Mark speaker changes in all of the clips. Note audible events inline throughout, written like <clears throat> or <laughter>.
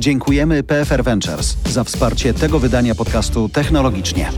Speaker 1: Dziękujemy PFR Ventures za wsparcie tego wydania podcastu technologicznie.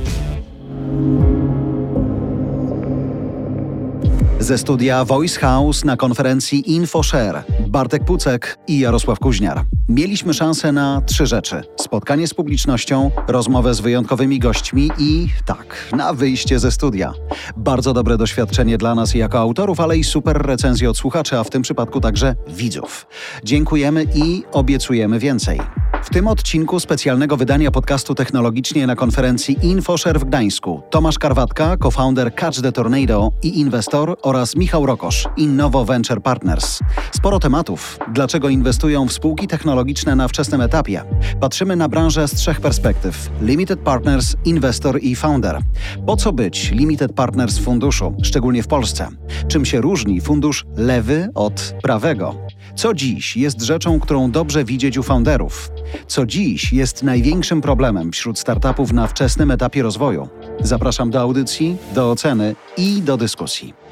Speaker 1: Ze studia Voice House na konferencji InfoShare Bartek Pucek i Jarosław Kuźniar. Mieliśmy szansę na trzy rzeczy: spotkanie z publicznością, rozmowę z wyjątkowymi gośćmi i tak, na wyjście ze studia. Bardzo dobre doświadczenie dla nas jako autorów, ale i super recenzje od słuchaczy, a w tym przypadku także widzów. Dziękujemy i obiecujemy więcej. W tym odcinku specjalnego wydania podcastu technologicznie na konferencji InfoShare w Gdańsku Tomasz Karwatka, co-founder Catch the Tornado i inwestor oraz Michał Rokosz, Innovo Venture Partners. Sporo tematów. Dlaczego inwestują w spółki technologiczne na wczesnym etapie? Patrzymy na branżę z trzech perspektyw: Limited Partners, Inwestor i Founder. Po co być Limited Partners w funduszu, szczególnie w Polsce? Czym się różni fundusz lewy od prawego? Co dziś jest rzeczą, którą dobrze widzieć u founderów? Co dziś jest największym problemem wśród startupów na wczesnym etapie rozwoju? Zapraszam do audycji, do oceny i do dyskusji.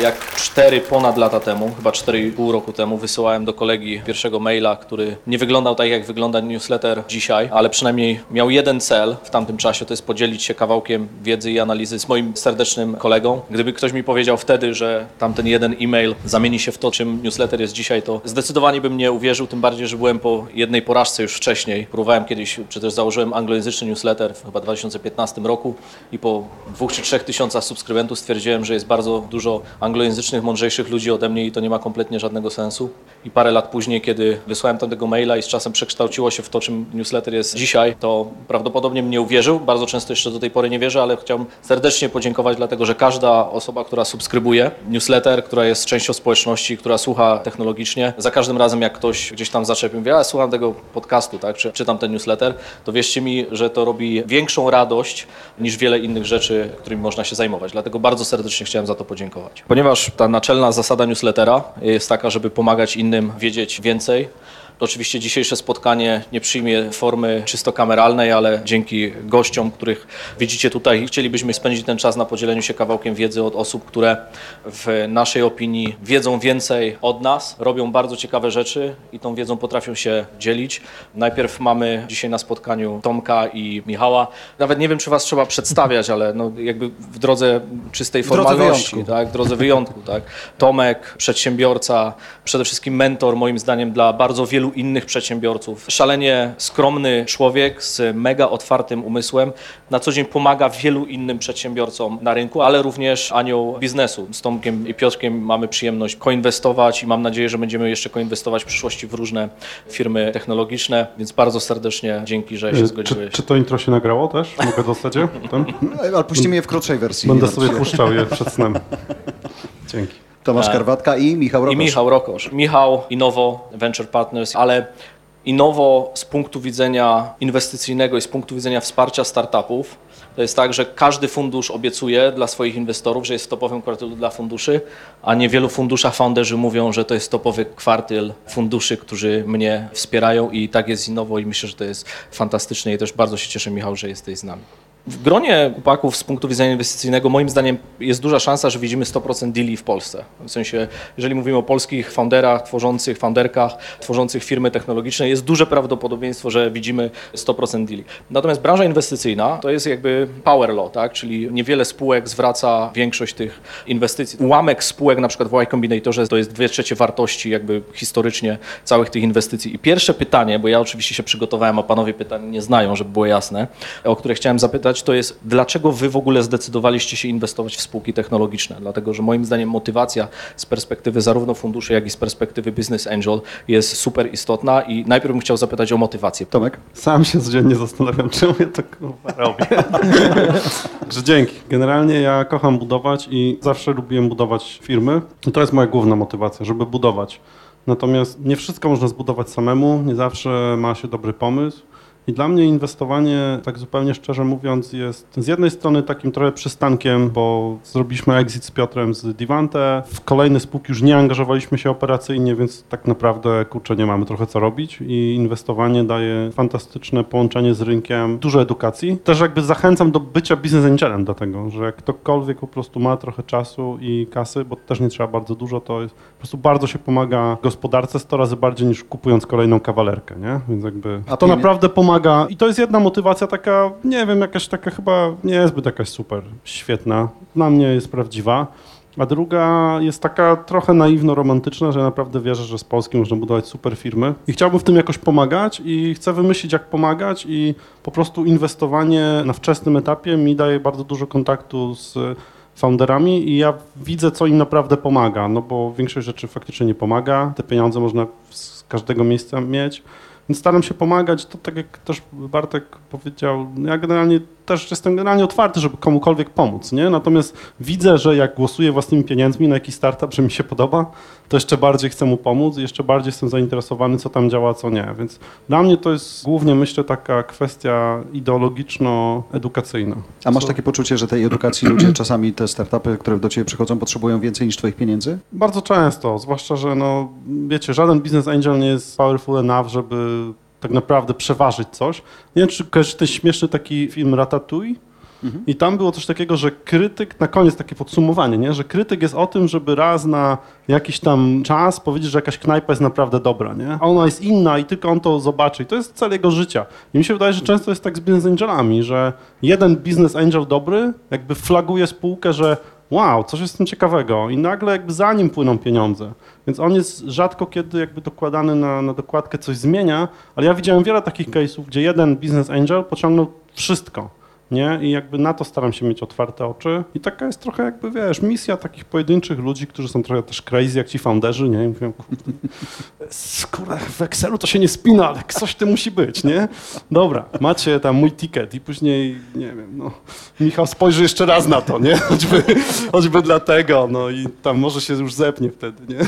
Speaker 2: Jak cztery ponad lata temu, chyba 4,5 roku temu, wysyłałem do kolegi pierwszego maila, który nie wyglądał tak, jak wygląda newsletter dzisiaj, ale przynajmniej miał jeden cel w tamtym czasie, to jest podzielić się kawałkiem wiedzy i analizy z moim serdecznym kolegą. Gdyby ktoś mi powiedział wtedy, że tamten jeden e-mail zamieni się w to, czym newsletter jest dzisiaj, to zdecydowanie bym nie uwierzył, tym bardziej, że byłem po jednej porażce już wcześniej. Próbowałem kiedyś, czy też założyłem anglojęzyczny newsletter w chyba 2015 roku i po dwóch czy trzech tysiącach subskrybentów stwierdziłem, że jest bardzo dużo anglojęzycznych, mądrzejszych ludzi ode mnie i to nie ma kompletnie żadnego sensu. I parę lat później, kiedy wysłałem tamtego maila i z czasem przekształciło się w to, czym newsletter jest dzisiaj, to prawdopodobnie mnie uwierzył. Bardzo często jeszcze do tej pory nie wierzę, ale chciałbym serdecznie podziękować, dlatego że każda osoba, która subskrybuje newsletter, która jest częścią społeczności, która słucha technologicznie, za każdym razem jak ktoś gdzieś tam zaczepił, mówi, ja słucham tego podcastu, tak, czy czytam ten newsletter, to wierzcie mi, że to robi większą radość niż wiele innych rzeczy, którymi można się zajmować. Dlatego bardzo serdecznie chciałem za to podziękować. Ponieważ ta naczelna zasada newslettera jest taka, żeby pomagać innym wiedzieć więcej, oczywiście dzisiejsze spotkanie nie przyjmie formy czysto kameralnej, ale dzięki gościom, których widzicie tutaj, chcielibyśmy spędzić ten czas na podzieleniu się kawałkiem wiedzy od osób, które w naszej opinii wiedzą więcej od nas, robią bardzo ciekawe rzeczy i tą wiedzą potrafią się dzielić. Najpierw mamy dzisiaj na spotkaniu Tomka i Michała. Nawet nie wiem, czy was trzeba przedstawiać, ale no jakby w drodze czystej formalności,
Speaker 1: wyjątku.
Speaker 2: tak, w drodze wyjątku. Tak. Tomek, przedsiębiorca, przede wszystkim mentor moim zdaniem dla bardzo wielu innych przedsiębiorców. Szalenie skromny człowiek z mega otwartym umysłem. Na co dzień pomaga wielu innym przedsiębiorcom na rynku, ale również anioł biznesu. Z Tomkiem i Piotrkiem mamy przyjemność koinwestować i mam nadzieję, że będziemy jeszcze koinwestować w przyszłości w różne firmy technologiczne, więc bardzo serdecznie dzięki, że się
Speaker 3: Czy,
Speaker 2: zgodziłeś.
Speaker 3: czy to intro się nagrało też? Mogę dostać je? <laughs> Potem?
Speaker 1: Ale puścimy je w krótszej wersji.
Speaker 3: Będę sobie puszczał je przed snem. <laughs> Dzięki.
Speaker 1: Tomasz Karwatka i Michał
Speaker 2: I
Speaker 1: Rokosz.
Speaker 2: Michał Rokosz. Michał, Innovo Venture Partners, ale Innovo z punktu widzenia inwestycyjnego i z punktu widzenia wsparcia startupów, to jest tak, że każdy fundusz obiecuje dla swoich inwestorów, że jest w topowym kwartylu dla funduszy, a niewielu funduszach founderzy mówią, że to jest topowy kwartyl funduszy, którzy mnie wspierają i tak jest z Innovo i myślę, że to jest fantastyczne i też bardzo się cieszę Michał, że jesteś z nami. W gronie chłopaków z punktu widzenia inwestycyjnego moim zdaniem jest duża szansa, że widzimy 100% deali w Polsce. W sensie, jeżeli mówimy o polskich founderach, tworzących, founderkach, tworzących firmy technologiczne, jest duże prawdopodobieństwo, że widzimy 100% deali. Natomiast branża inwestycyjna to jest jakby power law, tak? czyli niewiele spółek zwraca większość tych inwestycji. Ułamek spółek na przykład w Y Combinatorze to jest dwie trzecie wartości jakby historycznie całych tych inwestycji. I pierwsze pytanie, bo ja oczywiście się przygotowałem, a panowie pytań nie znają, żeby było jasne, o które chciałem zapytać, to jest dlaczego wy w ogóle zdecydowaliście się inwestować w spółki technologiczne? Dlatego, że moim zdaniem motywacja z perspektywy zarówno funduszy, jak i z perspektywy Business Angel jest super istotna i najpierw bym chciał zapytać o motywację.
Speaker 1: Tomek?
Speaker 3: Sam się codziennie zastanawiam, <laughs> czemu ja to kurwa robię. <laughs> Także dzięki. Generalnie ja kocham budować i zawsze lubiłem budować firmy. I to jest moja główna motywacja, żeby budować. Natomiast nie wszystko można zbudować samemu, nie zawsze ma się dobry pomysł I dla mnie inwestowanie, tak zupełnie szczerze mówiąc, jest z jednej strony takim trochę przystankiem, bo zrobiliśmy exit z Piotrem z Divante. W kolejne spółki już nie angażowaliśmy się operacyjnie, więc tak naprawdę kurczę, nie mamy trochę co robić i inwestowanie daje fantastyczne połączenie z rynkiem, dużo edukacji. Też jakby zachęcam do bycia business angelem do tego, że jak ktokolwiek po prostu ma trochę czasu i kasy, bo też nie trzeba bardzo dużo, to jest, prostu bardzo się pomaga gospodarce 100 razy bardziej niż kupując kolejną kawalerkę, nie? Więc jakby
Speaker 1: A
Speaker 3: to naprawdę pomaga i to jest jedna motywacja taka, nie wiem, jakaś taka chyba nie jest zbyt jakaś super świetna. Dla mnie jest prawdziwa. A druga jest taka trochę naiwno-romantyczna, że naprawdę wierzę, że z Polski można budować super firmy. I chciałbym w tym jakoś pomagać i chcę wymyślić, jak pomagać i po prostu inwestowanie na wczesnym etapie mi daje bardzo dużo kontaktu z founderami i ja widzę, co im naprawdę pomaga, no bo większość rzeczy faktycznie nie pomaga. Te pieniądze można z każdego miejsca mieć. Więc staram się pomagać, to tak jak też Bartek powiedział, ja generalnie też jestem generalnie otwarty, żeby komukolwiek pomóc, nie? Natomiast widzę, że jak głosuję własnymi pieniędzmi na jakiś startup, że mi się podoba, to jeszcze bardziej chcę mu pomóc i jeszcze bardziej jestem zainteresowany, co tam działa, co nie. Więc dla mnie to jest głównie, myślę, taka kwestia ideologiczno-edukacyjna.
Speaker 1: A masz takie poczucie, że tej edukacji ludzie, <clears throat> czasami te startupy, które do ciebie przychodzą, potrzebują więcej niż twoich pieniędzy?
Speaker 3: Bardzo często, zwłaszcza, że no, wiecie, żaden business angel nie jest powerful enough, żeby tak naprawdę przeważyć coś. Nie wiem, czy kojarzycie ten śmieszny taki film Ratatouille? I tam było coś takiego, że krytyk, na koniec takie podsumowanie, nie? że krytyk jest o tym, żeby raz na jakiś tam czas powiedzieć, że jakaś knajpa jest naprawdę dobra, nie? a ona jest inna i tylko on to zobaczy i to jest cel jego życia. I mi się wydaje, że często jest tak z business angelami, że jeden business angel dobry jakby flaguje spółkę, że wow, coś jest w tym ciekawego i nagle jakby za nim płyną pieniądze. Więc on jest rzadko kiedy jakby dokładany na, na dokładkę coś zmienia, ale ja widziałem wiele takich case'ów, gdzie jeden business angel pociągnął wszystko. Nie? I jakby na to staram się mieć otwarte oczy. I taka jest trochę jakby, wiesz, misja takich pojedynczych ludzi, którzy są trochę też crazy, jak ci founderzy, nie? I mówią, kurde, skóra, w Excelu to się nie spina, ale coś ty musi być, nie? Dobra, macie tam mój ticket i później, nie wiem, no, Michał spojrzy jeszcze raz na to, nie? Choćby, choćby dlatego, no i tam może się już zepnie wtedy, nie?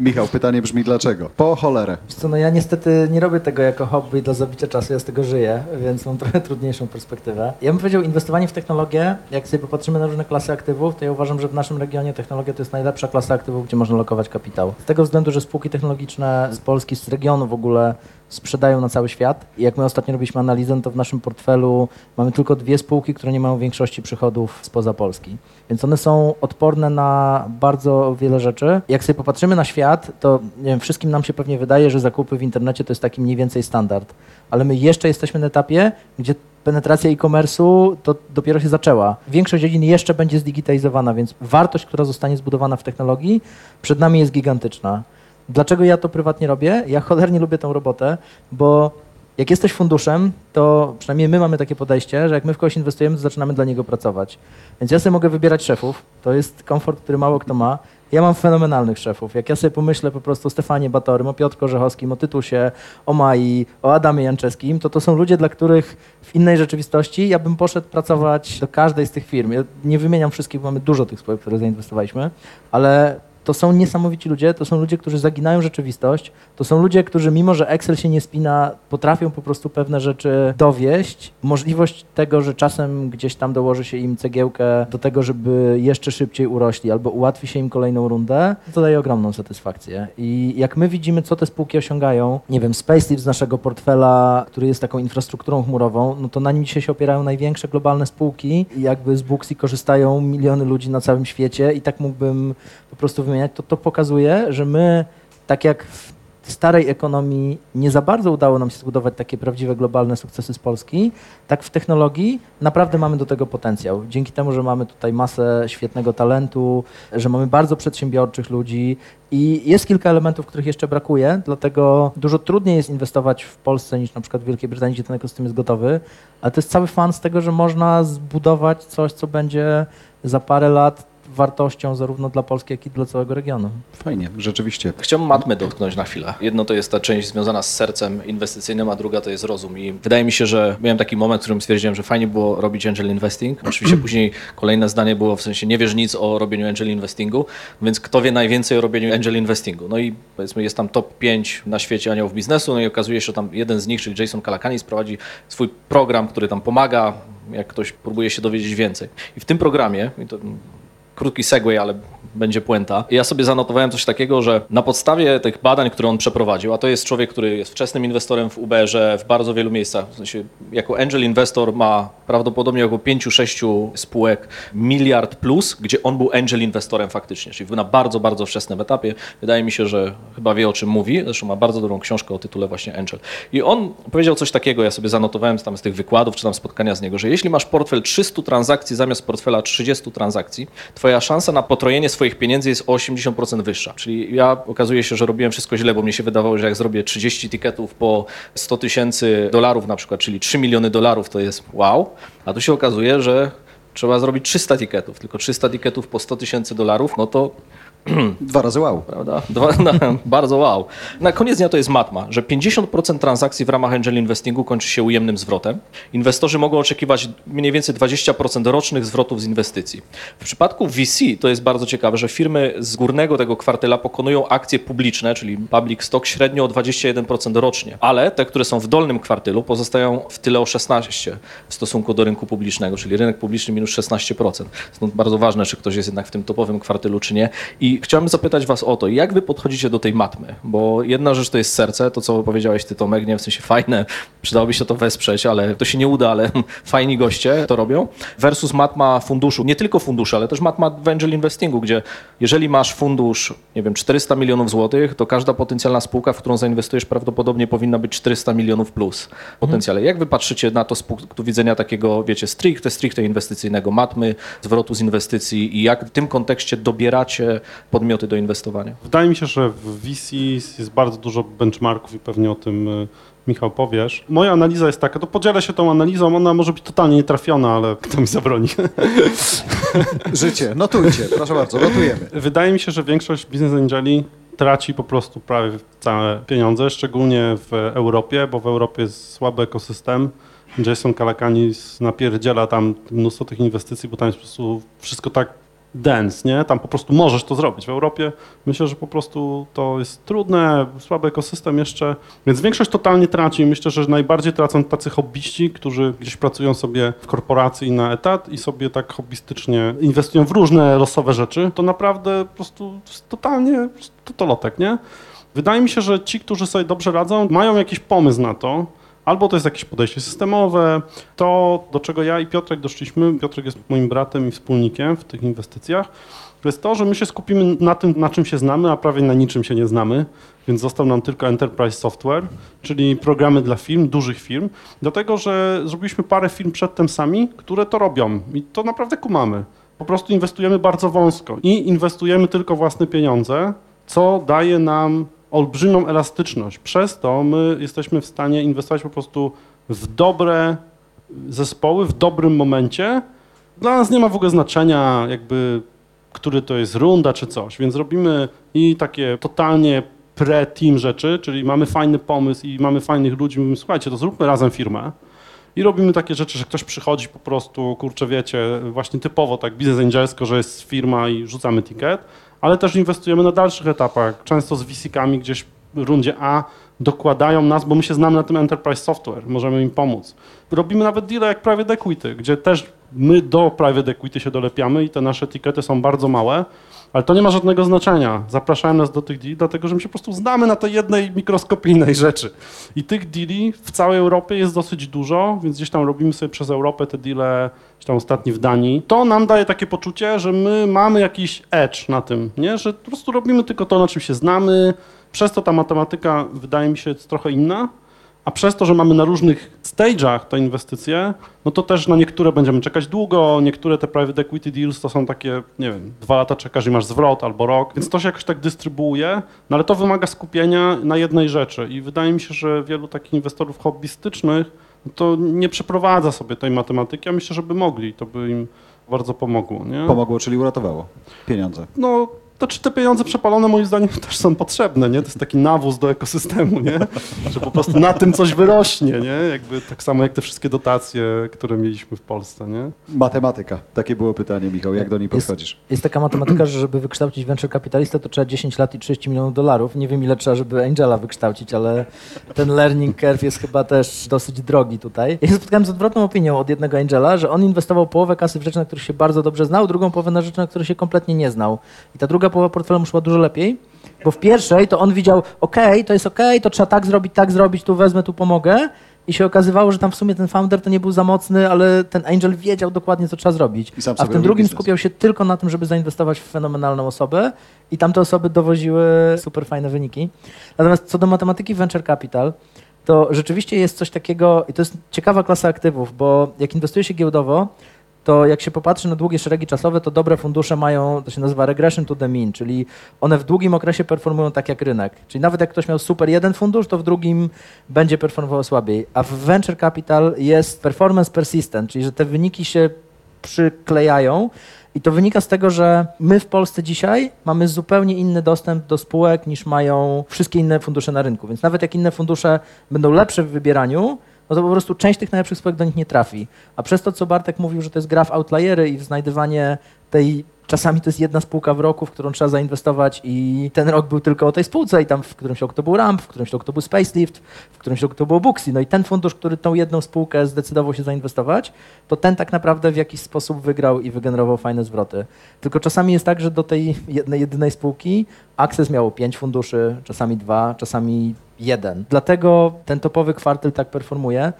Speaker 1: Michał, pytanie brzmi dlaczego? Po cholerę.
Speaker 4: Wiesz co, no ja niestety nie robię tego jako hobby dla zabicia czasu, ja z tego żyję, więc mam trochę trudniejszą perspektywę. Ja bym inwestowanie w technologię, jak sobie popatrzymy na różne klasy aktywów, to ja uważam, że w naszym regionie technologia to jest najlepsza klasa aktywów, gdzie można lokować kapitał. Z tego względu, że spółki technologiczne z Polski, z regionu w ogóle sprzedają na cały świat. I jak my ostatnio robiliśmy analizę, no to w naszym portfelu mamy tylko dwie spółki, które nie mają większości przychodów spoza Polski. Więc one są odporne na bardzo wiele rzeczy. Jak sobie popatrzymy na świat, to wiem, wszystkim nam się pewnie wydaje, że zakupy w internecie to jest taki mniej więcej standard. Ale my jeszcze jesteśmy na etapie, gdzie penetracja e-commerce'u to dopiero się zaczęła. Większość dziedzin jeszcze będzie zdigitalizowana, więc wartość, która zostanie zbudowana w technologii, przed nami jest gigantyczna. Dlaczego ja to prywatnie robię? Ja cholernie lubię tę robotę, bo jak jesteś funduszem, to przynajmniej my mamy takie podejście, że jak my w kogoś inwestujemy, to zaczynamy dla niego pracować. Więc ja sobie mogę wybierać szefów, to jest komfort, który mało kto ma. Ja mam fenomenalnych szefów. Jak ja sobie pomyślę po prostu o Stefanie Batorym, o Piotrze Orzechowskim, o Tytusie, o Mai, o Adamie Janczewskim, to to są ludzie, dla których w innej rzeczywistości ja bym poszedł pracować do każdej z tych firm. Ja nie wymieniam wszystkich, bo mamy dużo tych spółek, które zainwestowaliśmy, ale to są niesamowici ludzie, to są ludzie, którzy zaginają rzeczywistość, to są ludzie, którzy mimo, że Excel się nie spina, potrafią po prostu pewne rzeczy dowieść. Możliwość tego, że czasem gdzieś tam dołoży się im cegiełkę do tego, żeby jeszcze szybciej urośli albo ułatwi się im kolejną rundę, to daje ogromną satysfakcję. I jak my widzimy, co te spółki osiągają, nie wiem, SpaceLift z naszego portfela, który jest taką infrastrukturą chmurową, no to na nim dzisiaj się opierają największe globalne spółki i jakby z Booksy korzystają miliony ludzi na całym świecie i tak mógłbym po prostu wymieniać, to to pokazuje, że my, tak jak w starej ekonomii nie za bardzo udało nam się zbudować takie prawdziwe globalne sukcesy z Polski, tak w technologii naprawdę mamy do tego potencjał. Dzięki temu, że mamy tutaj masę świetnego talentu, że mamy bardzo przedsiębiorczych ludzi i jest kilka elementów, których jeszcze brakuje, dlatego dużo trudniej jest inwestować w Polsce niż na przykład w Wielkiej Brytanii, gdzie ten ekosystem jest gotowy, ale to jest cały fan z tego, że można zbudować coś, co będzie za parę lat wartością zarówno dla Polski, jak i dla całego regionu.
Speaker 1: Fajnie, rzeczywiście.
Speaker 2: Chciałbym matmy dotknąć na chwilę. Jedno to jest ta część związana z sercem inwestycyjnym, a druga to jest rozum. I wydaje mi się, że miałem taki moment, w którym stwierdziłem, że fajnie było robić angel investing. Oczywiście później kolejne zdanie było w sensie nie wiesz nic o robieniu angel investingu, więc kto wie najwięcej o robieniu angel investingu? No i powiedzmy jest tam top 5 na świecie aniołów biznesu, no i okazuje się, że tam jeden z nich, czyli Jason Calacanis prowadzi swój program, który tam pomaga, jak ktoś próbuje się dowiedzieć więcej. I w tym programie, i to krótki segway, ale będzie puenta. Ja sobie zanotowałem coś takiego, że na podstawie tych badań, które on przeprowadził, a to jest człowiek, który jest wczesnym inwestorem w Uberze w bardzo wielu miejscach, w sensie jako angel investor ma prawdopodobnie około 5-6 spółek miliard plus, gdzie on był angel inwestorem faktycznie, czyli na bardzo, bardzo wczesnym etapie. Wydaje mi się, że chyba wie o czym mówi, zresztą ma bardzo dobrą książkę o tytule właśnie Angel. I on powiedział coś takiego, ja sobie zanotowałem tam z tych wykładów, czy tam spotkania z niego, że jeśli masz portfel 300 transakcji zamiast portfela 30 transakcji, twoja szansa na potrojenie swoich pieniędzy jest o 80% wyższa. Czyli ja okazuje się, że robiłem wszystko źle, bo mnie się wydawało, że jak zrobię 30 tiketów po 100 tysięcy dolarów na przykład, czyli 3 miliony dolarów, to jest wow, a tu się okazuje, że trzeba zrobić 300 tiketów, tylko 300 tiketów po 100 tysięcy dolarów, no to <clears throat>
Speaker 1: Dwa razy wow.
Speaker 2: Prawda? <laughs> Dwa, no, bardzo wow. Na koniec dnia to jest matma, że 50% transakcji w ramach angel investingu kończy się ujemnym zwrotem. Inwestorzy mogą oczekiwać mniej więcej 20% rocznych zwrotów z inwestycji. W przypadku VC to jest bardzo ciekawe, że firmy z górnego tego kwartela pokonują akcje publiczne, czyli public stock średnio o 21% rocznie, ale te, które są w dolnym kwartylu pozostają w tyle o 16% w stosunku do rynku publicznego, czyli rynek publiczny minus 16%. Stąd bardzo ważne, czy ktoś jest jednak w tym topowym kwartylu, czy nie. I chciałbym zapytać Was o to, jak Wy podchodzicie do tej matmy? Bo jedna rzecz to jest serce, to co powiedziałeś Ty Tomek, nie w sensie fajne, <laughs> przydałoby się to wesprzeć, ale to się nie uda, ale <laughs> fajni goście to robią. Versus matma funduszu, nie tylko funduszy, ale też matma angel investingu, gdzie jeżeli masz fundusz, nie wiem, 400 milionów złotych, to każda potencjalna spółka, w którą zainwestujesz prawdopodobnie powinna być 400 milionów plus potencjale. Jak Wy patrzycie na to z punktu widzenia takiego, wiecie, stricte, stricte inwestycyjnego matmy, zwrotu z inwestycji i jak w tym kontekście dobieracie podmioty do inwestowania?
Speaker 3: Wydaje mi się, że w VC jest bardzo dużo benchmarków i pewnie o tym y, Michał powiesz. Moja analiza jest taka, to podzielę się tą analizą, ona może być totalnie nietrafiona, ale <laughs> kto mi zabroni? <laughs>
Speaker 1: Życie, notujcie, proszę bardzo, notujemy.
Speaker 3: Wydaje mi się, że większość business angeli traci po prostu prawie całe pieniądze, szczególnie w Europie, bo w Europie jest słaby ekosystem. Jason Calacanis napierdziela tam mnóstwo tych inwestycji, bo tam jest po prostu wszystko tak dense, nie? Tam po prostu możesz to zrobić. W Europie myślę, że po prostu to jest trudne, słaby ekosystem jeszcze, więc większość totalnie traci. Myślę, że najbardziej tracą tacy hobbyści, którzy gdzieś pracują sobie w korporacji na etat i sobie tak hobbystycznie inwestują w różne losowe rzeczy. To naprawdę po prostu totalnie to, to lotek, nie? Wydaje mi się, że ci, którzy sobie dobrze radzą, mają jakiś pomysł na to, Albo to jest jakieś podejście systemowe, to do czego ja i Piotrek doszliśmy, Piotrek jest moim bratem i wspólnikiem w tych inwestycjach, to jest to, że my się skupimy na tym, na czym się znamy, a prawie na niczym się nie znamy, więc został nam tylko Enterprise Software, czyli programy dla firm, dużych firm, dlatego że zrobiliśmy parę firm przedtem sami, które to robią. I to naprawdę kumamy. Po prostu inwestujemy bardzo wąsko i inwestujemy tylko własne pieniądze, co daje nam olbrzymią elastyczność. Przez to my jesteśmy w stanie inwestować po prostu w dobre zespoły, w dobrym momencie. Dla nas nie ma w ogóle znaczenia, jakby, który to jest runda czy coś, więc robimy i takie totalnie pre-team rzeczy, czyli mamy fajny pomysł i mamy fajnych ludzi, mówimy, słuchajcie, to zróbmy razem firmę. I robimy takie rzeczy, że ktoś przychodzi po prostu, kurczę, wiecie, właśnie typowo tak biznes angelsko, że jest firma i rzucamy ticket, ale też inwestujemy na dalszych etapach. Często z VC-kami gdzieś w rundzie A dokładają nas, bo my się znamy na tym enterprise software, możemy im pomóc. Robimy nawet deal jak private equity, gdzie też my do private equity się dolepiamy i te nasze etykiety są bardzo małe, ale to nie ma żadnego znaczenia. Zapraszają nas do tych deali, dlatego że my się po prostu znamy na tej jednej mikroskopijnej rzeczy. I tych deali w całej Europie jest dosyć dużo, więc gdzieś tam robimy sobie przez Europę te deale, tam ostatni w Danii. To nam daje takie poczucie, że my mamy jakiś edge na tym, nie? że po prostu robimy tylko to, na czym się znamy. Przez to ta matematyka wydaje mi się jest trochę inna. A przez to, że mamy na różnych stage'ach te inwestycje, no to też na niektóre będziemy czekać długo, niektóre te private equity deals to są takie, nie wiem, dwa lata czekasz i masz zwrot albo rok, więc to się jakoś tak dystrybuuje, no ale to wymaga skupienia na jednej rzeczy i wydaje mi się, że wielu takich inwestorów hobbystycznych to nie przeprowadza sobie tej matematyki, a myślę, że by mogli, to by im bardzo pomogło. Nie?
Speaker 1: Pomogło, czyli uratowało pieniądze.
Speaker 3: No, to czy te pieniądze przepalone moim zdaniem też są potrzebne, nie? To jest taki nawóz do ekosystemu, nie? Że po prostu na tym coś wyrośnie, nie? Jakby tak samo jak te wszystkie dotacje, które mieliśmy w Polsce, nie?
Speaker 1: Matematyka. Takie było pytanie, Michał. Jak do niej
Speaker 4: Jest-
Speaker 1: podchodzisz?
Speaker 4: Jest taka matematyka, że żeby wykształcić venture kapitalistę, to trzeba 10 lat i 30 milionów dolarów. Nie wiem, ile trzeba, żeby Angela wykształcić, ale ten learning curve jest chyba też dosyć drogi tutaj. Ja się spotkałem z odwrotną opinią od jednego Angela, że on inwestował połowę kasy w rzeczy, na których się bardzo dobrze znał, drugą połowę na rzeczy, na których się kompletnie nie znał. I ta druga połowa portfela mu szła dużo lepiej, bo w pierwszej to on widział, okej, to jest okej, to trzeba tak zrobić, tak zrobić, tu wezmę, tu pomogę. I się okazywało, że tam w sumie ten founder to nie był za mocny, ale ten angel wiedział dokładnie, co trzeba zrobić. A w tym drugim
Speaker 1: biznes.
Speaker 4: skupiał się tylko na tym, żeby zainwestować w fenomenalną osobę i tamte osoby dowoziły super fajne wyniki. Natomiast co do matematyki venture capital, to rzeczywiście jest coś takiego, i to jest ciekawa klasa aktywów, bo jak inwestuje się giełdowo, to jak się popatrzy na długie szeregi czasowe, to dobre fundusze mają, to się nazywa regression to the mean, czyli one w długim okresie performują tak jak rynek. Czyli nawet jak ktoś miał super jeden fundusz, to w drugim będzie performował słabiej. A w venture capital jest performance persistent, czyli że te wyniki się przyklejają. I to wynika z tego, że my w Polsce dzisiaj mamy zupełnie inny dostęp do spółek niż mają wszystkie inne fundusze na rynku. Więc nawet jak inne fundusze będą lepsze w wybieraniu, no to po prostu część tych najlepszych spółek do nich nie trafi. A przez to, co Bartek mówił, że to jest gra w outliery i w znajdywanie tej, czasami to jest jedna spółka w roku, w którą trzeba zainwestować i ten rok był tylko o tej spółce i tam w którymś roku to był Ramp, w którymś roku to był Spacelift, w którymś roku to było Booksy. No i ten fundusz, który tą jedną spółkę zdecydował się zainwestować, to ten tak naprawdę w jakiś sposób wygrał i wygenerował fajne zwroty. Tylko czasami jest tak, że do tej jednej, jedynej spółki Access miało pięć funduszy, czasami dwa, czasami jeden. Dlatego ten topowy kwartyl tak performuje.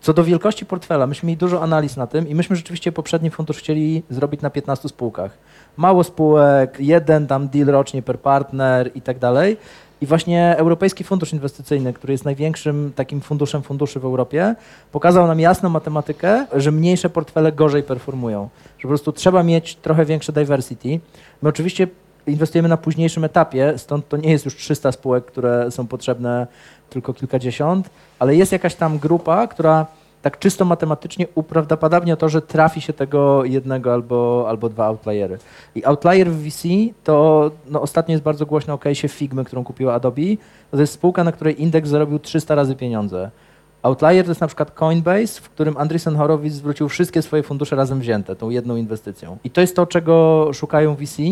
Speaker 4: Co do wielkości portfela, myśmy mieli dużo analiz na tym i myśmy rzeczywiście poprzedni fundusz chcieli zrobić na 15 spółkach. Mało spółek, jeden tam deal rocznie per partner i tak dalej. I właśnie Europejski Fundusz Inwestycyjny, który jest największym takim funduszem funduszy w Europie, pokazał nam jasną matematykę, że mniejsze portfele gorzej performują. Że po prostu trzeba mieć trochę większe diversity. My oczywiście inwestujemy na późniejszym etapie, stąd to nie jest już 300 spółek, które są potrzebne, tylko kilkadziesiąt, ale jest jakaś tam grupa, która tak czysto matematycznie uprawdopodobnia to, że trafi się tego jednego albo, albo dwa outliery. I outlier w VC to no, ostatnio jest bardzo głośno o case'ie Figmy, którą kupiła Adobe. To jest spółka, na której indeks zarobił 300 razy pieniądze. Outlier to jest na przykład Coinbase, w którym Andreessen Horowitz zwrócił wszystkie swoje fundusze razem wzięte, tą jedną inwestycją. I to jest to, czego szukają VC.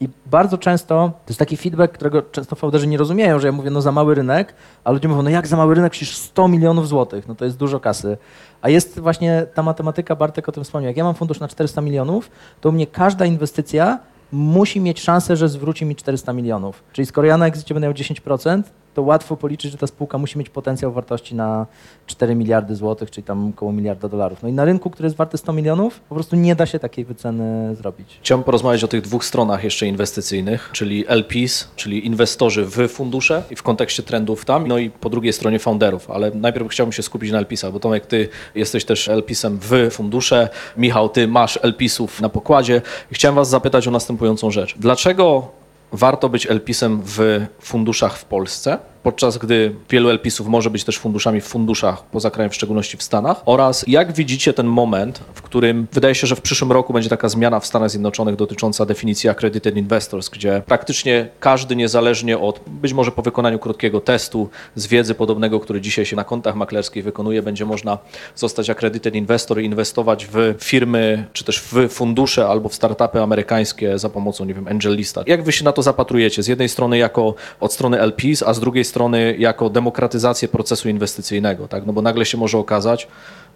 Speaker 4: I bardzo często, to jest taki feedback, którego często founderzy nie rozumieją, że ja mówię, no za mały rynek, a ludzie mówią, no jak za mały rynek, przecież 100 milionów złotych, no to jest dużo kasy. A jest właśnie ta matematyka, Bartek o tym wspomniał, jak ja mam fundusz na 400 milionów, to u mnie każda inwestycja musi mieć szansę, że zwróci mi 400 milionów. Czyli skoro ja na exicie będę miał 10%, to łatwo policzyć, że ta spółka musi mieć potencjał wartości na 4 miliardy złotych, czyli tam około miliarda dolarów. No i na rynku, który jest warty 100 milionów, po prostu nie da się takiej wyceny zrobić.
Speaker 2: Chciałbym porozmawiać o tych dwóch stronach jeszcze inwestycyjnych, czyli LPs, czyli inwestorzy w fundusze i w kontekście trendów tam, no i po drugiej stronie founderów, ale najpierw chciałbym się skupić na LPsach, bo Tomek, ty jesteś też LPsem w fundusze, Michał, ty masz LPsów na pokładzie chciałem was zapytać o następującą rzecz. Dlaczego warto być LPsem w funduszach w Polsce, podczas gdy wielu LPsów może być też funduszami w funduszach poza krajem, w szczególności w Stanach? Oraz jak widzicie ten moment, w którym wydaje się, że w przyszłym roku będzie taka zmiana w Stanach Zjednoczonych dotycząca definicji accredited investors, gdzie praktycznie każdy niezależnie od, być może po wykonaniu krótkiego testu z wiedzy podobnego, który dzisiaj się na kontach maklerskich wykonuje, będzie można zostać accredited investor i inwestować w firmy, czy też w fundusze albo w startupy amerykańskie za pomocą, nie wiem, Angel Lista. Jak wy się na to zapatrujecie? Z jednej strony jako od strony LPs, a z drugiej strony jako demokratyzację procesu inwestycyjnego, tak? No bo nagle się może okazać,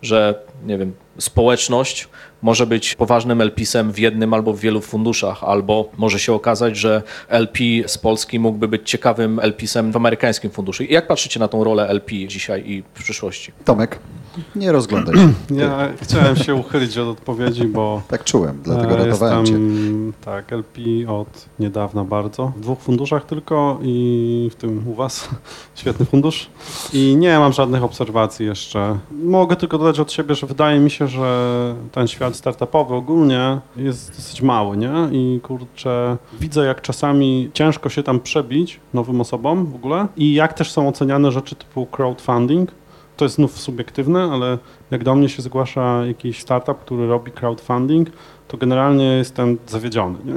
Speaker 2: że nie wiem, społeczność może być poważnym LP-sem w jednym albo w wielu funduszach, albo może się okazać, że LP z Polski mógłby być ciekawym LP-sem w amerykańskim funduszu. Jak patrzycie na tą rolę LP dzisiaj i w przyszłości?
Speaker 1: Tomek, nie rozglądaj się. <clears throat>
Speaker 3: Ja chciałem się uchylić od odpowiedzi, bo
Speaker 1: Tak czułem, dlatego
Speaker 3: e,
Speaker 1: ratowałem cię.
Speaker 3: tak, LP od niedawna bardzo. W dwóch funduszach tylko i w tym u was. <laughs> Świetny fundusz. I nie mam żadnych obserwacji jeszcze. Mogę tylko dodać od siebie, że wydaje mi się, że ten świat startupowy ogólnie jest dosyć mały, nie? I kurczę, widzę jak czasami ciężko się tam przebić nowym osobom w ogóle i jak też są oceniane rzeczy typu crowdfunding to jest znów subiektywne, ale jak do mnie się zgłasza jakiś startup, który robi crowdfunding, to generalnie jestem zawiedziony. Nie?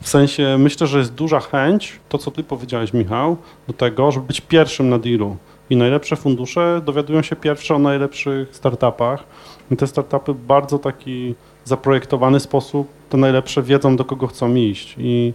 Speaker 3: W sensie myślę, że jest duża chęć, to co ty powiedziałeś Michał, do tego, żeby być pierwszym na dealu. I najlepsze fundusze dowiadują się pierwsze o najlepszych startupach. I te startupy w bardzo taki zaprojektowany sposób, te najlepsze wiedzą, do kogo chcą iść. I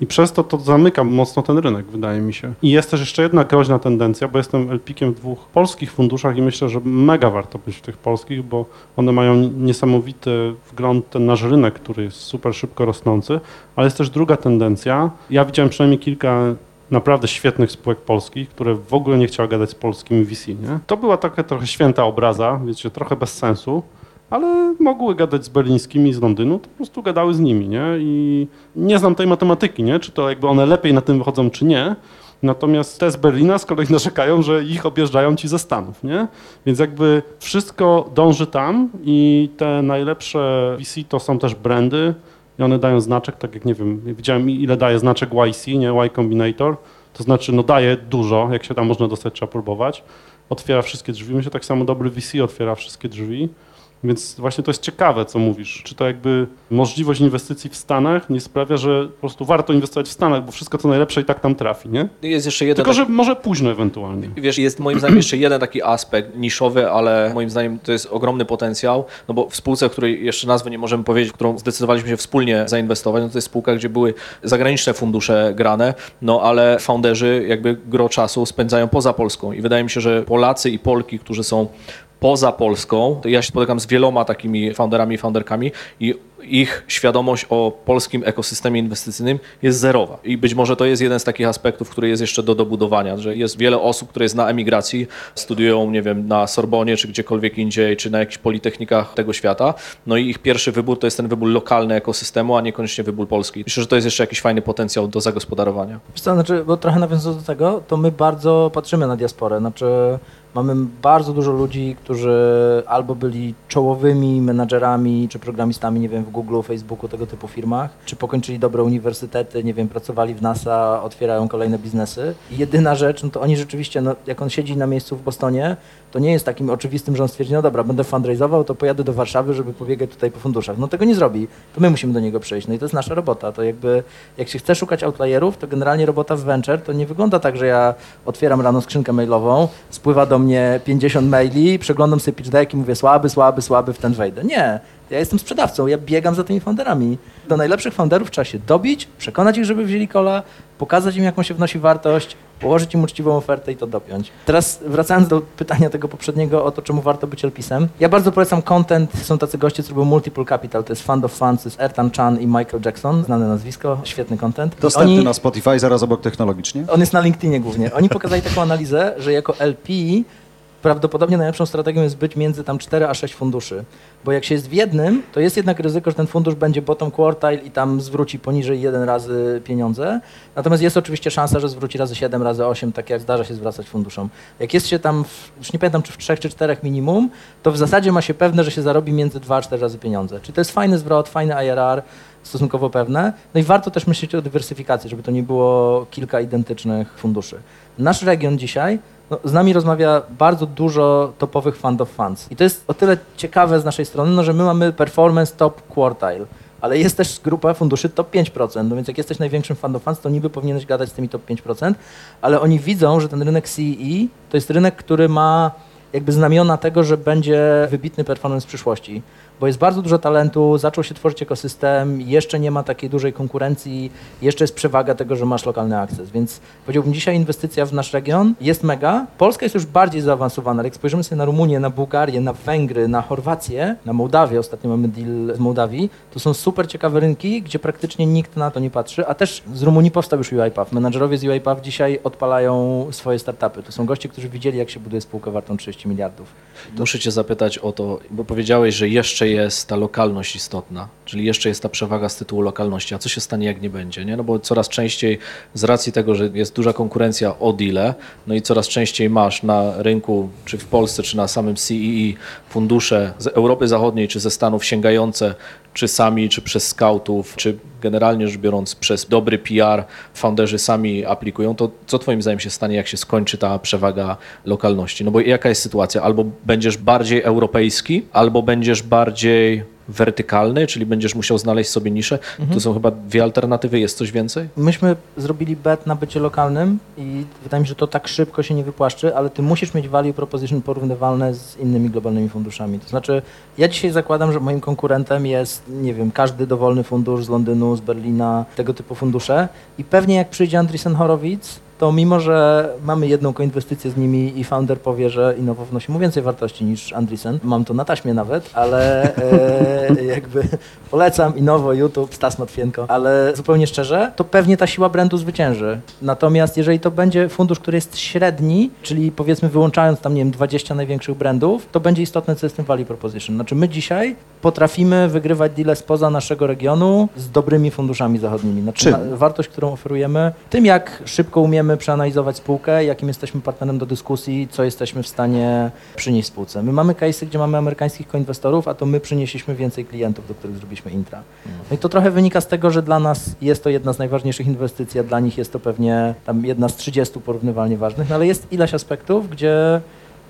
Speaker 3: i przez to to zamyka mocno ten rynek, wydaje mi się. I jest też jeszcze jedna groźna tendencja, bo jestem LPikiem w dwóch polskich funduszach i myślę, że mega warto być w tych polskich, bo one mają niesamowity wgląd ten nasz rynek, który jest super szybko rosnący, ale jest też druga tendencja. Ja widziałem przynajmniej kilka naprawdę świetnych spółek polskich, które w ogóle nie chciały gadać z polskim VC. Nie? To była taka trochę święta obraza, wiecie, trochę bez sensu, ale mogły gadać z berlińskimi z Londynu, to po prostu gadały z nimi, nie? I nie znam tej matematyki, nie? Czy to jakby one lepiej na tym wychodzą, czy nie. Natomiast te z Berlina z kolei <laughs> narzekają, że ich objeżdżają ci ze Stanów, nie? Więc jakby wszystko dąży tam i te najlepsze VC to są też brandy i one dają znaczek, tak jak nie wiem, widziałem ile daje znaczek YC, nie? Y Combinator, to znaczy no daje dużo, jak się tam można dostać, trzeba próbować. Otwiera wszystkie drzwi, myślę tak samo dobry VC otwiera wszystkie drzwi. Więc właśnie to jest ciekawe, co mówisz. Czy to jakby możliwość inwestycji w Stanach nie sprawia, że po prostu warto inwestować w Stanach, bo wszystko co najlepsze i tak tam trafi, nie?
Speaker 2: Jest jeszcze jeden.
Speaker 3: Tylko, że może późno ewentualnie.
Speaker 2: Wiesz, jest moim zdaniem jeszcze jeden taki aspekt niszowy, ale moim zdaniem to jest ogromny potencjał, no bo w spółce, której jeszcze nazwy nie możemy powiedzieć, w którą zdecydowaliśmy się wspólnie zainwestować, no to jest spółka, gdzie były zagraniczne fundusze grane, no ale founderzy jakby gro czasu spędzają poza Polską i wydaje mi się, że Polacy i Polki, którzy są poza Polską. Ja się spotykam z wieloma takimi founderami i founderkami i ich świadomość o polskim ekosystemie inwestycyjnym jest zerowa. I być może to jest jeden z takich aspektów, który jest jeszcze do dobudowania, że jest wiele osób, które jest na emigracji, studiują, nie wiem, na Sorbonie, czy gdziekolwiek indziej, czy na jakichś politechnikach tego świata. No i ich pierwszy wybór to jest ten wybór lokalny ekosystemu, a niekoniecznie wybór polski. Myślę, że to jest jeszcze jakiś fajny potencjał do zagospodarowania.
Speaker 4: Co, znaczy, bo trochę nawiązując do tego, to my bardzo patrzymy na diasporę. Znaczy, Mamy bardzo dużo ludzi, którzy albo byli czołowymi menadżerami czy programistami, nie wiem, w Google, Facebooku, tego typu firmach, czy pokończyli dobre uniwersytety, nie wiem, pracowali w NASA, otwierają kolejne biznesy. I jedyna rzecz, no to oni rzeczywiście, no, jak on siedzi na miejscu w Bostonie, to nie jest takim oczywistym, że on stwierdzi, no dobra, będę fundraizował, to pojadę do Warszawy, żeby pobiegać tutaj po funduszach. No tego nie zrobi. To my musimy do niego przejść. No i to jest nasza robota. To jakby, jak się chce szukać outlierów, to generalnie robota w venture to nie wygląda tak, że ja otwieram rano skrzynkę mailową, spływa do mnie 50 maili, przeglądam sobie pitch deck i mówię słaby, słaby, słaby, w ten wejdę. Nie. Ja jestem sprzedawcą, ja biegam za tymi founderami. Do najlepszych founderów trzeba się dobić, przekonać ich, żeby wzięli kola, pokazać im, jaką się wnosi wartość, położyć im uczciwą ofertę i to dopiąć. Teraz wracając do pytania tego poprzedniego o to, czemu warto być LPS-em. Ja bardzo polecam content. Są tacy goście, co robią Multiple Capital, to jest Fund of Funds, to jest Ertan Chan i Michael Jackson, znane nazwisko, świetny content.
Speaker 1: Dostępny Oni, na Spotify, zaraz obok technologicznie.
Speaker 4: On jest na LinkedInie głównie. Oni pokazali taką analizę, że jako LP prawdopodobnie najlepszą strategią jest być między tam 4 a 6 funduszy. Bo jak się jest w jednym, to jest jednak ryzyko, że ten fundusz będzie bottom quartile i tam zwróci poniżej jeden razy pieniądze. Natomiast jest oczywiście szansa, że zwróci razy 7, razy 8, tak jak zdarza się zwracać funduszom. Jak jest się tam, w, już nie pamiętam czy w 3 czy 4 minimum, to w zasadzie ma się pewne, że się zarobi między 2 a 4 razy pieniądze. Czyli to jest fajny zwrot, fajny IRR, stosunkowo pewne. No i warto też myśleć o dywersyfikacji, żeby to nie było kilka identycznych funduszy. Nasz region dzisiaj no, z nami rozmawia bardzo dużo topowych of funds. I to jest o tyle ciekawe z naszej strony, no, że my mamy performance top quartile, ale jest też grupa funduszy top 5%. No więc jak jesteś największym of funds, to niby powinieneś gadać z tymi top 5%, ale oni widzą, że ten rynek CEE to jest rynek, który ma jakby znamiona tego, że będzie wybitny performance w przyszłości bo jest bardzo dużo talentu, zaczął się tworzyć ekosystem, jeszcze nie ma takiej dużej konkurencji, jeszcze jest przewaga tego, że masz lokalny akces, więc powiedziałbym dzisiaj inwestycja w nasz region jest mega. Polska jest już bardziej zaawansowana, ale jak spojrzymy sobie na Rumunię, na Bułgarię, na Węgry, na Chorwację, na Mołdawię, ostatnio mamy deal z Mołdawii, to są super ciekawe rynki, gdzie praktycznie nikt na to nie patrzy, a też z Rumunii powstał już UiPath. Menadżerowie z UiPath dzisiaj odpalają swoje startupy. To są goście, którzy widzieli, jak się buduje spółkę wartą 30 miliardów.
Speaker 2: Muszę cię zapytać o to, bo powiedziałeś, że jeszcze jest ta lokalność istotna. czyli jeszcze jest ta przewaga z tytułu lokalności. A co się stanie, jak nie będzie? Nie? No bo coraz częściej z racji tego, że jest duża konkurencja o deale, no i coraz częściej masz na rynku, czy w Polsce, czy na samym CEE fundusze z Europy Zachodniej, czy ze Stanów sięgające czy sami, czy przez scoutów, czy generalnie rzecz biorąc przez dobry PR founderzy sami aplikują, to co twoim zdaniem się stanie, jak się skończy ta przewaga lokalności? No bo jaka jest sytuacja? Albo będziesz bardziej europejski, albo będziesz bardziej wertykalny, czyli będziesz musiał znaleźć sobie niszę. Mhm. To są chyba dwie alternatywy, jest coś więcej?
Speaker 4: Myśmy zrobili bet na bycie lokalnym i wydaje mi się, że to tak szybko się nie wypłaszczy, ale ty musisz mieć value proposition porównywalne z innymi globalnymi funduszami. To znaczy, ja dzisiaj zakładam, że moim konkurentem jest, nie wiem, każdy dowolny fundusz z Londynu, z Berlina, tego typu fundusze i pewnie jak przyjdzie Andreessen Horowitz, to mimo, że mamy jedną koinwestycję z nimi i founder powie, że Innowo wnosi mu więcej wartości niż Andreessen, mam to na taśmie nawet, ale e, <laughs> jakby polecam Innowo, YouTube, Stas Matwienko, ale zupełnie szczerze, to pewnie ta siła brandu zwycięży. Natomiast jeżeli to będzie fundusz, który jest średni, czyli powiedzmy wyłączając tam, nie wiem, 20 największych brandów, to będzie istotne, co jest tym value proposition. Znaczy my dzisiaj potrafimy wygrywać deale spoza naszego regionu z dobrymi funduszami zachodnimi. Znaczy wartość, którą oferujemy, tym jak szybko umiemy umiemy przeanalizować spółkę, jakim jesteśmy partnerem do dyskusji, co jesteśmy w stanie przynieść spółce. My mamy case'y, gdzie mamy amerykańskich koinwestorów, a to my przynieśliśmy więcej klientów, do których zrobiliśmy intra. No i to trochę wynika z tego, że dla nas jest to jedna z najważniejszych inwestycji, a dla nich jest to pewnie tam jedna z 30 porównywalnie ważnych, no ale jest ileś aspektów, gdzie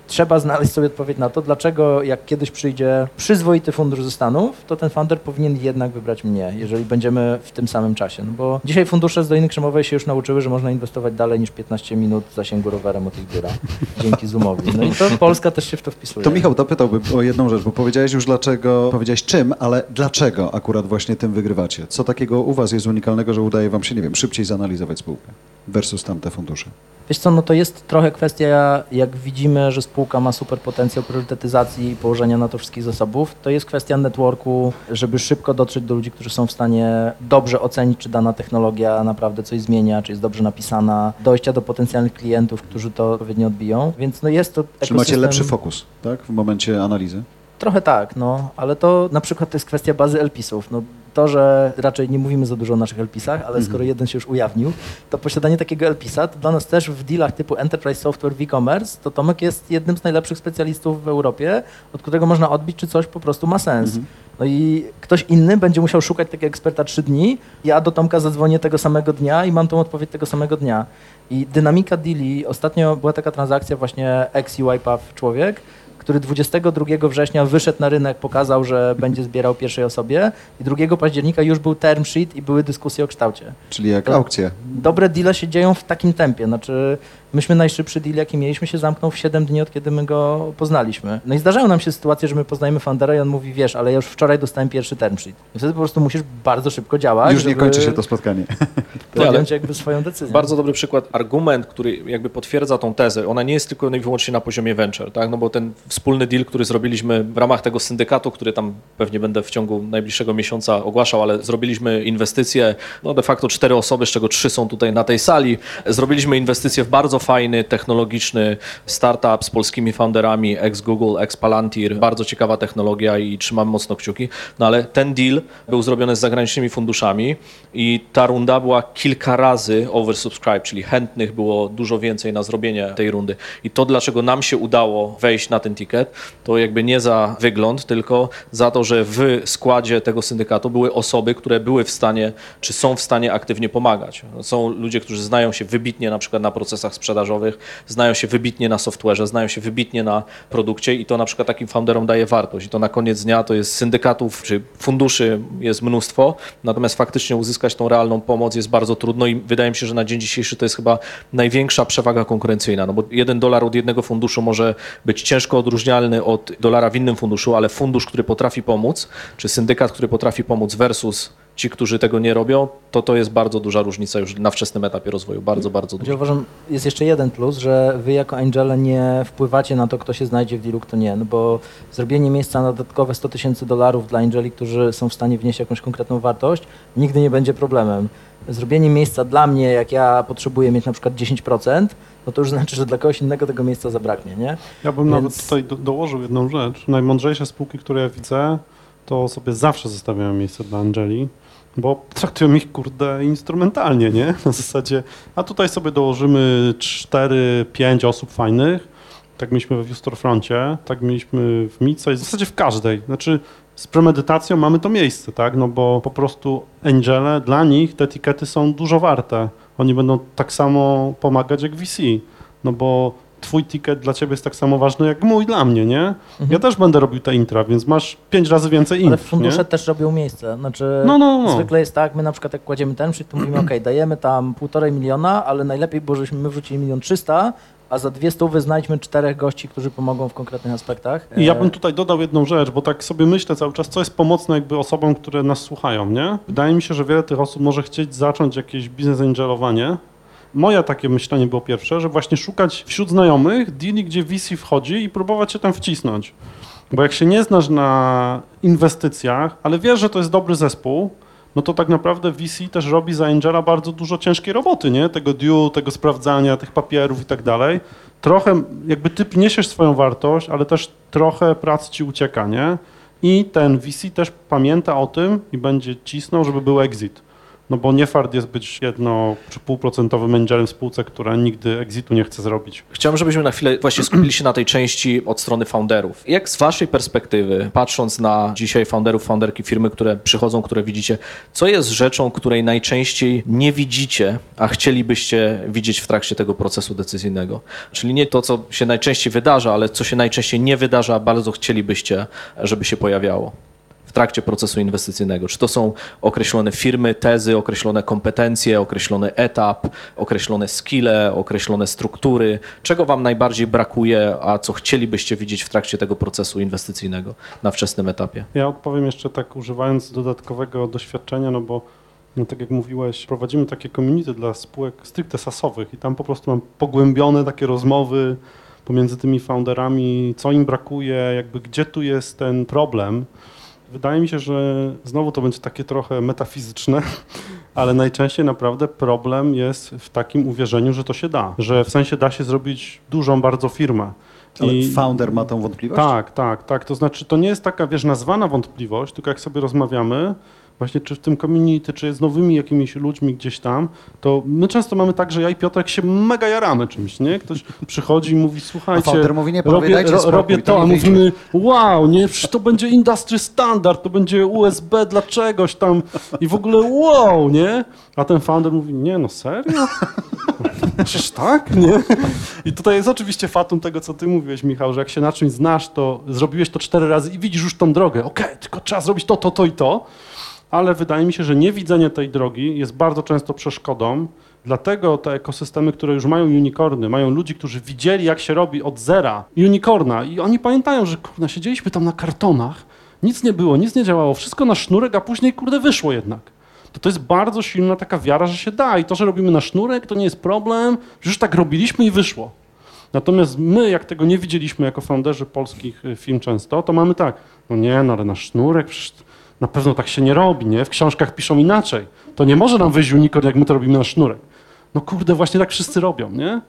Speaker 4: trzeba znaleźć sobie odpowiedź na to, dlaczego jak kiedyś przyjdzie przyzwoity fundusz ze Stanów, to ten funder powinien jednak wybrać mnie, jeżeli będziemy w tym samym czasie. No bo dzisiaj fundusze z Doliny Krzemowej się już nauczyły, że można inwestować dalej niż 15 minut zasięgu rowerem od ich biura, <laughs> dzięki Zoomowi. No i to Polska też się w to wpisuje.
Speaker 1: To Michał, dopytałbym o jedną rzecz, bo powiedziałeś już dlaczego, powiedziałeś czym, ale dlaczego akurat właśnie tym wygrywacie? Co takiego u was jest unikalnego, że udaje wam się, nie wiem, szybciej zanalizować spółkę versus tamte fundusze?
Speaker 4: Wiesz co, no to jest trochę kwestia, jak widzimy, że spółka ma super potencjał priorytetyzacji i położenia na to wszystkich zasobów, to jest kwestia networku, żeby szybko dotrzeć do ludzi, którzy są w stanie dobrze ocenić, czy dana technologia naprawdę coś zmienia, czy jest dobrze napisana, dojścia do potencjalnych klientów, którzy to odpowiednio odbiją, więc no jest to ekosystem...
Speaker 1: Czy macie lepszy fokus, tak, w momencie analizy?
Speaker 4: Trochę tak, no, ale to na przykład to jest kwestia bazy LPIS-ów. No, to, że raczej nie mówimy za dużo o naszych LPIS-ach, ale skoro mhm. jeden się już ujawnił, to posiadanie takiego LPIS-a to dla nas też w dealach typu Enterprise Software w e-commerce, to Tomek jest jednym z najlepszych specjalistów w Europie, od którego można odbić, czy coś po prostu ma sens. Mhm. No i ktoś inny będzie musiał szukać takiego eksperta trzy dni. Ja do Tomka zadzwonię tego samego dnia i mam tą odpowiedź tego samego dnia. I dynamika deali, ostatnio była taka transakcja właśnie ex UiPath człowiek, który 22 września wyszedł na rynek, pokazał, że będzie zbierał pierwszej osobie i 2 października już był term sheet i były dyskusje o kształcie.
Speaker 1: Czyli jak to aukcje.
Speaker 4: Dobre deale się dzieją w takim tempie, znaczy myśmy najszybszy deal, jaki mieliśmy, się zamknął w 7 dni od kiedy my go poznaliśmy. No i zdarzają nam się sytuacje, że my poznajemy foundera i on mówi, wiesz, ale ja już wczoraj dostałem pierwszy term sheet. I wtedy po prostu musisz bardzo szybko działać.
Speaker 1: Już nie kończy się to spotkanie. <laughs>
Speaker 4: Podjąć jakby swoją decyzję.
Speaker 2: Bardzo dobry przykład, argument, który jakby potwierdza tą tezę. Ona nie jest tylko i wyłącznie na poziomie venture, tak? No bo ten wspólny deal, który zrobiliśmy w ramach tego syndykatu, który tam pewnie będę w ciągu najbliższego miesiąca ogłaszał, ale zrobiliśmy inwestycje, no de facto cztery osoby, z czego trzy są tutaj na tej sali. Zrobiliśmy inwestycje w bardzo fajny, technologiczny startup z polskimi founderami, ex-Google, ex-Palantir. Bardzo ciekawa technologia i trzymam mocno kciuki. No ale ten deal był zrobiony z zagranicznymi funduszami i ta runda była kilka razy oversubscribed, czyli chętnych było dużo więcej na zrobienie tej rundy. I to, dlaczego nam się udało wejść na ten ticket, to jakby nie za wygląd, tylko za to, że w składzie tego syndykatu były osoby, które były w stanie, czy są w stanie aktywnie pomagać. Są ludzie, którzy znają się wybitnie na przykład na procesach sprzedażowych, znają się wybitnie na software'ze, znają się wybitnie na produkcie i to na przykład takim founderom daje wartość. I to na koniec dnia to jest syndykatów czy funduszy jest mnóstwo, natomiast faktycznie uzyskać tą realną pomoc jest bardzo trudno i wydaje mi się, że na dzień dzisiejszy to jest chyba największa przewaga konkurencyjna, no bo jeden dolar od jednego funduszu może być ciężko odróżnialny od dolara w innym funduszu, ale fundusz, który potrafi pomóc, czy syndykat, który potrafi pomóc versus ci, którzy tego nie robią, to to jest bardzo duża różnica już na wczesnym etapie rozwoju. Bardzo, bardzo duża.
Speaker 4: Ja uważam, jest jeszcze jeden plus, że wy jako Angele nie wpływacie na to, kto się znajdzie w dealu, kto nie. No bo zrobienie miejsca na dodatkowe 100 tysięcy dolarów dla Angeli, którzy są w stanie wnieść jakąś konkretną wartość, nigdy nie będzie problemem. Zrobienie miejsca dla mnie, jak ja potrzebuję mieć na przykład 10%, no to już znaczy, że dla kogoś innego tego miejsca zabraknie, nie?
Speaker 3: Ja bym Więc... nawet tutaj do, dołożył jedną rzecz. Najmądrzejsze spółki, które ja widzę, to sobie zawsze zostawiałem miejsce dla Angeli, bo traktują ich, kurde, instrumentalnie, nie? <laughs> Na zasadzie, a tutaj sobie dołożymy 4-5 osób fajnych, tak mieliśmy w Storefroncie, tak mieliśmy w Mice, w zasadzie w każdej. Znaczy z premedytacją mamy to miejsce, tak? No bo po prostu Angele, dla nich te etykiety są dużo warte. Oni będą tak samo pomagać jak VC, no bo twój ticket dla ciebie jest tak samo ważny jak mój dla mnie, nie?
Speaker 4: Mhm.
Speaker 3: Ja też będę robił te intra, więc masz pięć razy więcej
Speaker 4: Ale
Speaker 3: int,
Speaker 4: fundusze
Speaker 3: nie?
Speaker 4: też robią miejsce. Znaczy,
Speaker 3: No, no, no.
Speaker 4: zwykle jest tak, my na przykład jak kładziemy ten sheet, to mówimy, <clears throat> ok, dajemy tam półtorej miliona, ale najlepiej było, żebyśmy my wrzucili milion trzysta, a za dwie stówy znajdźmy czterech gości, którzy pomogą w konkretnych aspektach.
Speaker 3: I ja
Speaker 4: E,
Speaker 3: bym tutaj dodał jedną rzecz, bo tak sobie myślę cały czas, co jest pomocne jakby osobom, które nas słuchają, nie? Wydaje mi się, że wiele tych osób może chcieć zacząć jakieś biznes angelowanie. Moje takie myślenie było pierwsze, że właśnie szukać wśród znajomych deali, gdzie VC wchodzi i próbować się tam wcisnąć. Bo jak się nie znasz na inwestycjach, ale wiesz, że to jest dobry zespół, no to tak naprawdę VC też robi za Angela bardzo dużo ciężkiej roboty, nie? Tego due, tego sprawdzania, tych papierów i tak dalej. Trochę jakby ty niesiesz swoją wartość, ale też trochę pracy ci ucieka, nie? I ten VC też pamięta o tym i będzie cisnął, żeby był exit. No bo nie fart jest być jedno czy półprocentowym w spółce, która nigdy exitu nie chce zrobić.
Speaker 2: Chciałbym, żebyśmy na chwilę właśnie skupili się na tej części od strony founderów. Jak z waszej perspektywy, patrząc na dzisiaj founderów, founderki firmy, które przychodzą, które widzicie, co jest rzeczą, której najczęściej nie widzicie, a chcielibyście widzieć w trakcie tego procesu decyzyjnego? Czyli nie to, co się najczęściej wydarza, ale co się najczęściej nie wydarza, a bardzo chcielibyście, żeby się pojawiało w trakcie procesu inwestycyjnego? Czy to są określone firmy, tezy, określone kompetencje, określony etap, określone skille, określone struktury? Czego Wam najbardziej brakuje, a co chcielibyście widzieć w trakcie tego procesu inwestycyjnego na wczesnym etapie?
Speaker 3: Ja odpowiem jeszcze tak używając dodatkowego doświadczenia, no bo no tak jak mówiłeś, prowadzimy takie community dla spółek stricte sasowych i tam po prostu mam pogłębione takie rozmowy pomiędzy tymi founderami, co im brakuje, jakby gdzie tu jest ten problem. Wydaje mi się, że znowu to będzie takie trochę metafizyczne, <laughs> ale najczęściej naprawdę problem jest w takim uwierzeniu, że to się da, że w sensie da się zrobić dużą bardzo firmę.
Speaker 1: Ale
Speaker 3: I-
Speaker 1: founder ma tą wątpliwość?
Speaker 3: tak, tak, tak. To znaczy, to nie jest taka, wiesz, nazwana wątpliwość, tylko jak sobie rozmawiamy, właśnie czy w tym community, czy z nowymi jakimiś ludźmi gdzieś tam, to my często mamy tak, że ja i Piotrek się mega jaramy czymś, nie? Ktoś przychodzi i mówi, słuchajcie,
Speaker 1: mówi, nie,
Speaker 3: robię, ro,
Speaker 1: spokój,
Speaker 3: robię to, a mówimy, wow, nie, przecież to będzie industry standard, to będzie USB dla czegoś tam i w ogóle wow, nie? A ten founder mówi, nie, no serio? Przecież tak, nie? I tutaj jest oczywiście fatum tego, co ty mówiłeś, Michał, że jak się na czymś znasz, to zrobiłeś to cztery razy i widzisz już tą drogę. Okej, tylko trzeba zrobić to, to, to i to. Ale wydaje mi się, że niewidzenie tej drogi jest bardzo często przeszkodą. Dlatego te ekosystemy, które już mają unicorny, mają ludzi, którzy widzieli, jak się robi od zera unicorna. I oni pamiętają, że kurna, siedzieliśmy tam na kartonach, nic nie było, nic nie działało, wszystko na sznurek, a później kurde wyszło jednak. To to jest bardzo silna taka wiara, że się da. I to, że robimy na sznurek, to nie jest problem, już tak robiliśmy i wyszło. Natomiast my, jak tego nie widzieliśmy jako founderzy polskich y, firm często, to mamy tak, no nie, no ale na sznurek, przecież na pewno tak się nie robi, nie? W książkach piszą inaczej. To nie może nam wyjść unicorn, jak my to robimy na sznurek. No kurde, właśnie tak wszyscy robią, nie?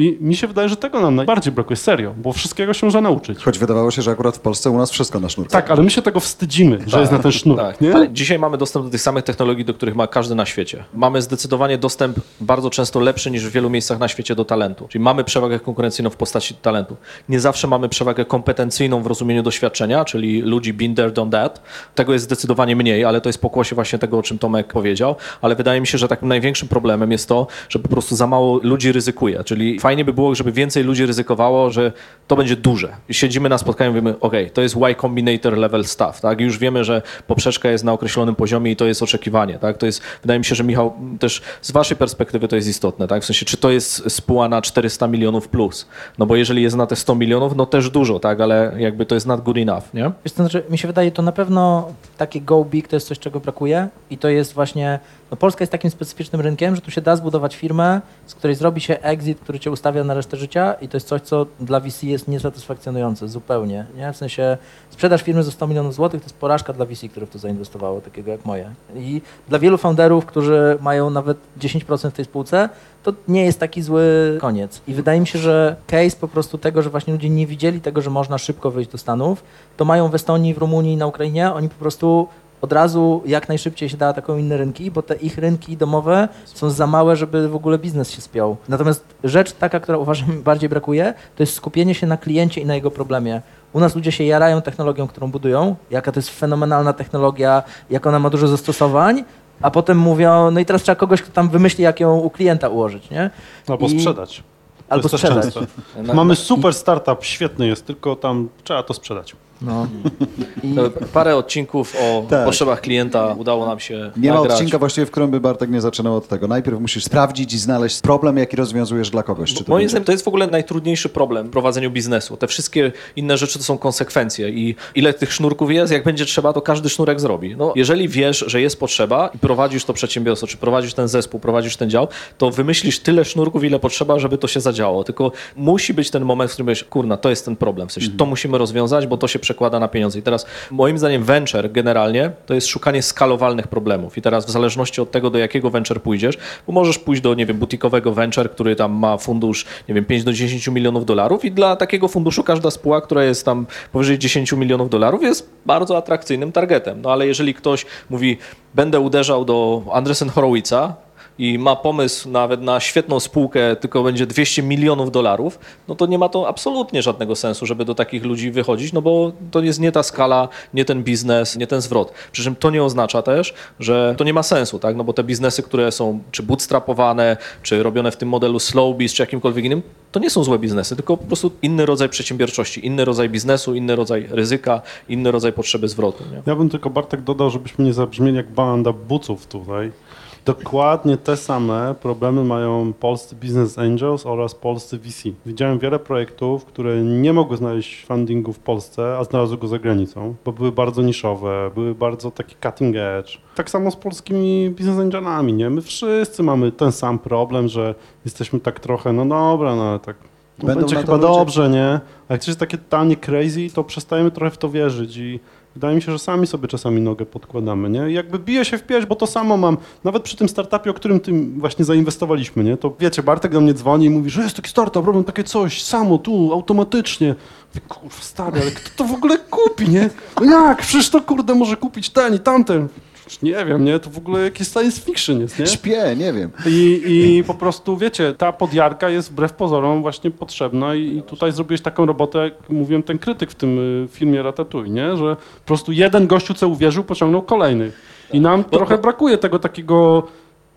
Speaker 3: I mi się wydaje, że tego nam najbardziej brakuje, serio, bo wszystkiego się można nauczyć.
Speaker 1: Choć wydawało się, że akurat w Polsce u nas wszystko na sznurku.
Speaker 3: Tak, ale my się tego wstydzimy, że jest na ten sznurek,
Speaker 2: Tak,
Speaker 3: nie?
Speaker 2: ale dzisiaj mamy dostęp do tych samych technologii, do których ma każdy na świecie. Mamy zdecydowanie dostęp bardzo często lepszy niż w wielu miejscach na świecie do talentu. Czyli mamy przewagę konkurencyjną w postaci talentu. Nie zawsze mamy przewagę kompetencyjną w rozumieniu doświadczenia, czyli ludzi been there, done that. Tego jest zdecydowanie mniej, ale to jest pokłosie właśnie tego, o czym Tomek powiedział. Ale wydaje mi się, że takim największym problemem jest to, że po prostu za mało ludzi ryzykuje. Czyli fajnie by było, żeby więcej ludzi ryzykowało, że to będzie duże. I Siedzimy na spotkaniu i mówimy, ok, to jest Y Combinator level stuff, tak? I już wiemy, że poprzeczka jest na określonym poziomie i to jest oczekiwanie, tak? To jest, wydaje mi się, że Michał, też z waszej perspektywy to jest istotne, tak? W sensie, czy to jest spółka na 400 milionów plus? No bo jeżeli jest na te 100 milionów, no też dużo, tak? Ale jakby to jest not good enough, nie?
Speaker 4: Wiesz, to znaczy, mi się wydaje, to na pewno takie go big to jest coś, czego brakuje i to jest właśnie no Polska jest takim specyficznym rynkiem, że tu się da zbudować firmę, z której zrobi się exit, który cię ustawia na resztę życia i to jest coś, co dla VC jest niesatysfakcjonujące zupełnie. Nie? W sensie sprzedaż firmy za 100 milionów złotych to jest porażka dla VC, które w to zainwestowało, takiego jak moje. I dla wielu founderów, którzy mają nawet 10% w tej spółce, to nie jest taki zły koniec. I wydaje mi się, że case po prostu tego, że właśnie ludzie nie widzieli tego, że można szybko wyjść do Stanów, to mają w Estonii, w Rumunii, na Ukrainie, oni po prostu od razu jak najszybciej się da taką inne rynki, bo te ich rynki domowe są za małe, żeby w ogóle biznes się spiął. Natomiast rzecz taka, która uważam <laughs> bardziej brakuje, to jest skupienie się na kliencie i na jego problemie. U nas ludzie się jarają technologią, którą budują, jaka to jest fenomenalna technologia, jak ona ma dużo zastosowań, a potem mówią, no i teraz trzeba kogoś, kto tam wymyśli, jak ją u klienta ułożyć, nie?
Speaker 3: Albo
Speaker 4: I-
Speaker 3: sprzedać.
Speaker 4: Albo sprzedać. <laughs>
Speaker 2: Na-
Speaker 3: Mamy super startup, świetny jest, tylko tam trzeba to sprzedać.
Speaker 4: No. I
Speaker 2: na- Parę odcinków o
Speaker 1: Tak.
Speaker 2: potrzebach klienta udało nam się
Speaker 1: Nie ma
Speaker 2: nagrać.
Speaker 1: odcinka właściwie, w którym by Bartek nie zaczynał od tego. Najpierw musisz sprawdzić i znaleźć problem, jaki rozwiązujesz dla kogoś. Czy to
Speaker 2: Moim zdaniem to jest w ogóle najtrudniejszy problem w prowadzeniu biznesu. Te wszystkie inne rzeczy to są konsekwencje i ile tych sznurków jest, jak będzie trzeba, to każdy sznurek zrobi. No, jeżeli wiesz, że jest potrzeba i prowadzisz to przedsiębiorstwo, czy prowadzisz ten zespół, prowadzisz ten dział, to wymyślisz tyle sznurków, ile potrzeba, żeby to się zadziało. Tylko musi być ten moment, w którym mówisz, kurna, to jest ten problem. W sensie, to musimy rozwiązać, bo to się przekłada na pieniądze. I teraz moim zdaniem venture generalnie to jest szukanie skalowalnych problemów. I teraz w zależności od tego, do jakiego venture pójdziesz, bo możesz pójść do, nie wiem, butikowego venture, który tam ma fundusz, nie wiem, 5 do 10 milionów dolarów i dla takiego funduszu każda spółka, która jest tam powyżej 10 milionów dolarów jest bardzo atrakcyjnym targetem. No ale jeżeli ktoś mówi, będę uderzał do Andresen Horowitza, i ma pomysł nawet na świetną spółkę, tylko będzie 200 milionów dolarów, no to nie ma to absolutnie żadnego sensu, żeby do takich ludzi wychodzić, no bo to jest nie ta skala, nie ten biznes, nie ten zwrot. Przy czym to nie oznacza też, że to nie ma sensu, tak? No bo te biznesy, które są czy bootstrapowane, czy robione w tym modelu slow biz, czy jakimkolwiek innym, to nie są złe biznesy, tylko po prostu inny rodzaj przedsiębiorczości, inny rodzaj biznesu, inny rodzaj ryzyka, inny rodzaj potrzeby zwrotu. Nie?
Speaker 3: Ja bym tylko Bartek dodał, żebyśmy nie zabrzmieli jak banda buców tutaj. Dokładnie te same problemy mają polscy business angels oraz polscy VC. Widziałem wiele projektów, które nie mogły znaleźć fundingu w Polsce, a znalazły go za granicą, bo były bardzo niszowe, były bardzo takie cutting edge. Tak samo z polskimi business angelami, nie? My wszyscy mamy ten sam problem, że jesteśmy tak trochę, no dobra, no ale tak no
Speaker 1: Będą
Speaker 3: będzie chyba
Speaker 1: ludzie-
Speaker 3: dobrze, nie? A jak coś jest takie totalnie crazy, to przestajemy trochę w to wierzyć i wydaje mi się, że sami sobie czasami nogę podkładamy, nie? Jakby bije się w pierś, bo to samo mam, nawet przy tym startupie, o którym tym właśnie zainwestowaliśmy, nie? To wiecie, Bartek do mnie dzwoni i mówi, że jest taki startup, robią takie coś, samo, tu, automatycznie. Mówię, kurwa, stary, ale kto to w ogóle kupi, nie? No jak? Przecież to, kurde, może kupić ten i tamten. Nie wiem, nie? To w ogóle jakiś science fiction jest, nie?
Speaker 1: Śpię, nie wiem.
Speaker 3: I, I po prostu, wiecie, ta podjarka jest wbrew pozorom właśnie potrzebna i, i tutaj zrobiłeś taką robotę, jak mówiłem, ten krytyk w tym y, filmie Ratatouille, nie? Że po prostu jeden gościu, co uwierzył, pociągnął kolejny. I nam trochę brakuje tego takiego,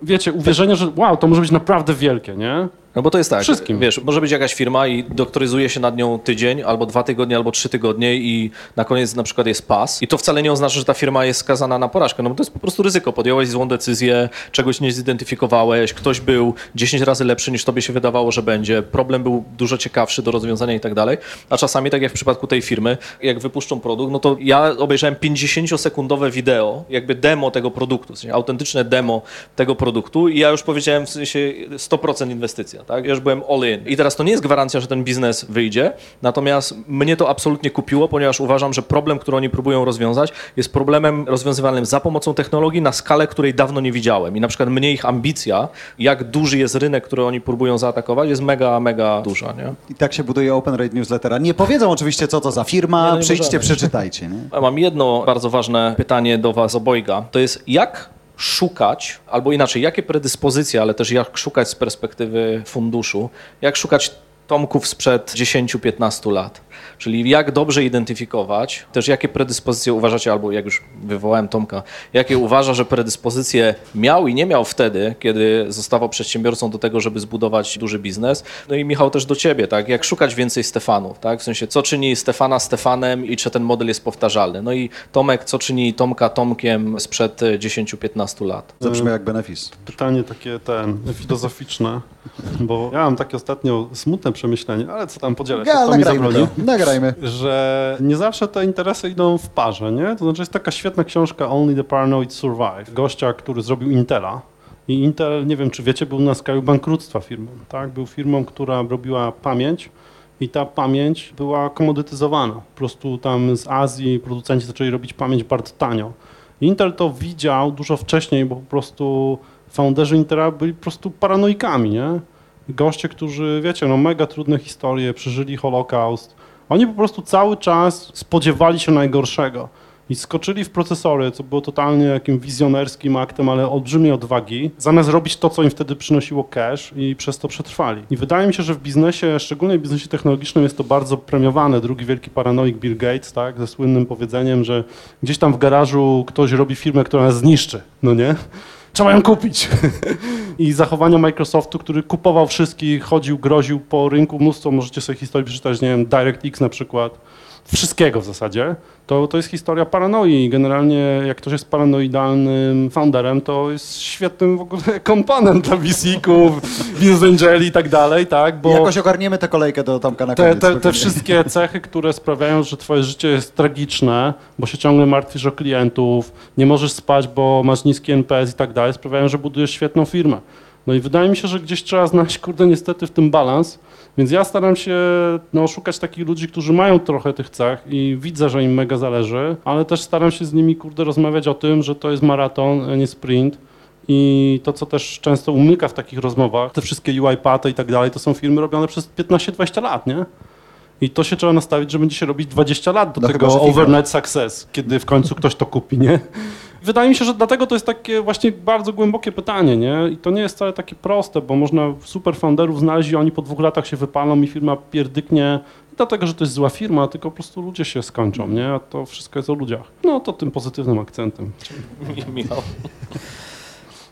Speaker 3: wiecie, uwierzenia, że wow, to może być naprawdę wielkie, nie?
Speaker 2: No bo to jest tak,
Speaker 3: Wszystkim.
Speaker 2: wiesz, może być jakaś firma i doktoryzuje się nad nią tydzień, albo dwa tygodnie, albo trzy tygodnie i na koniec na przykład jest pas. I to wcale nie oznacza, że ta firma jest skazana na porażkę, no bo to jest po prostu ryzyko, podjąłeś złą decyzję, czegoś nie zidentyfikowałeś, ktoś był 10 razy lepszy niż tobie się wydawało, że będzie, problem był dużo ciekawszy do rozwiązania i tak dalej, a czasami tak jak w przypadku tej firmy, jak wypuszczą produkt, no to ja obejrzałem 50-sekundowe wideo, jakby demo tego produktu, w sensie autentyczne demo tego produktu i ja już powiedziałem w sensie 100% inwestycja, tak? Ja już byłem all in. I teraz to nie jest gwarancja, że ten biznes wyjdzie, natomiast mnie to absolutnie kupiło, ponieważ uważam, że problem, który oni próbują rozwiązać, jest problemem rozwiązywalnym za pomocą technologii na skalę, której dawno nie widziałem. I na przykład mnie ich ambicja, jak duży jest rynek, który oni próbują zaatakować, jest mega, mega duża, nie?
Speaker 1: I tak się buduje Open Rate Newslettera. Nie powiedzą oczywiście, co to za firma,
Speaker 2: Nie, nie
Speaker 1: przyjdźcie,
Speaker 2: możemy.
Speaker 1: przeczytajcie. Nie?
Speaker 2: Mam jedno bardzo ważne pytanie do Was obojga. To jest jak szukać, albo inaczej, jakie predyspozycje, ale też jak szukać z perspektywy funduszu, jak szukać tomków sprzed 10-15 lat. Czyli jak dobrze identyfikować, też jakie predyspozycje uważacie, albo jak już wywołałem Tomka, jakie uważa, że predyspozycje miał i nie miał wtedy, kiedy zostawał przedsiębiorcą do tego, żeby zbudować duży biznes. No i Michał też do ciebie, tak? Jak szukać więcej Stefanów, tak? W sensie, co czyni Stefana Stefanem i czy ten model jest powtarzalny. No i Tomek, co czyni Tomka Tomkiem sprzed e, 10-15 lat.
Speaker 1: Zabrzmi jak benefis.
Speaker 3: Pytanie takie ten, filozoficzne, bo ja mam takie ostatnio smutne przemyślenie, ale co tam podzielę się,
Speaker 1: Ja,
Speaker 3: to mi zabroni.
Speaker 1: to. Nagrajmy. <laughs>
Speaker 3: Że nie zawsze te interesy idą w parze, nie? To znaczy jest taka świetna książka Only the Paranoid Survive, gościa, który zrobił Intela. I Intel, nie wiem czy wiecie, był na skraju bankructwa firmą, tak? Był firmą, która robiła pamięć i ta pamięć była komodytyzowana. Po prostu tam z Azji producenci zaczęli robić pamięć bardzo tanio. Intel to widział dużo wcześniej, bo po prostu founderzy Intela byli po prostu paranoikami, nie? Goście, którzy, wiecie, no mega trudne historie, przeżyli Holokaust. Oni po prostu cały czas spodziewali się najgorszego i skoczyli w procesory, co było totalnie jakim wizjonerskim aktem, ale olbrzymiej odwagi, zamiast robić to, co im wtedy przynosiło cash i przez to przetrwali. I wydaje mi się, że w biznesie, szczególnie w biznesie technologicznym jest to bardzo premiowane. Drugi wielki paranoik Bill Gates, tak, ze słynnym powiedzeniem, że gdzieś tam w garażu ktoś robi firmę, która nas zniszczy, no nie? Trzeba ją kupić. I zachowania Microsoftu, który kupował wszystkich, chodził, groził po rynku, mnóstwo, możecie sobie historii przeczytać, nie wiem, DirectX na przykład, wszystkiego w zasadzie, to, to jest historia paranoi. Generalnie jak ktoś jest paranoidalnym founderem, to jest świetnym w ogóle <laughs> kompanem dla VC-ków, angeli i tak dalej, tak? Bo
Speaker 1: Jakoś ogarniemy tę kolejkę do Tomka na
Speaker 3: te,
Speaker 1: koniec.
Speaker 3: te, te
Speaker 1: spokojnie.
Speaker 3: wszystkie cechy, które sprawiają, że twoje życie jest tragiczne, bo się ciągle martwisz o klientów, nie możesz spać, bo masz niski NPS i tak dalej, sprawiają, że budujesz świetną firmę. No i wydaje mi się, że gdzieś trzeba znaleźć, kurde, niestety w tym balans, więc ja staram się no, szukać takich ludzi, którzy mają trochę tych cech i widzę, że im mega zależy, ale też staram się z nimi, kurde, rozmawiać o tym, że to jest maraton, a nie sprint. I to, co też często umyka w takich rozmowach, te wszystkie UiPath i tak dalej, to są firmy robione przez 15-20 lat, nie? I to się trzeba nastawić, że będzie się robić 20 lat do
Speaker 1: No
Speaker 3: tego overnight success, kiedy w końcu ktoś to kupi, nie? Wydaje mi się, że dlatego to jest takie właśnie bardzo głębokie pytanie, nie? I to nie jest wcale takie proste, bo można super founderów znaleźć i oni po dwóch latach się wypalą i firma pierdyknie. Nie dlatego, że to jest zła firma, tylko po prostu ludzie się skończą, nie? A to wszystko jest o ludziach. No to tym pozytywnym akcentem. <laughs>
Speaker 2: Michał.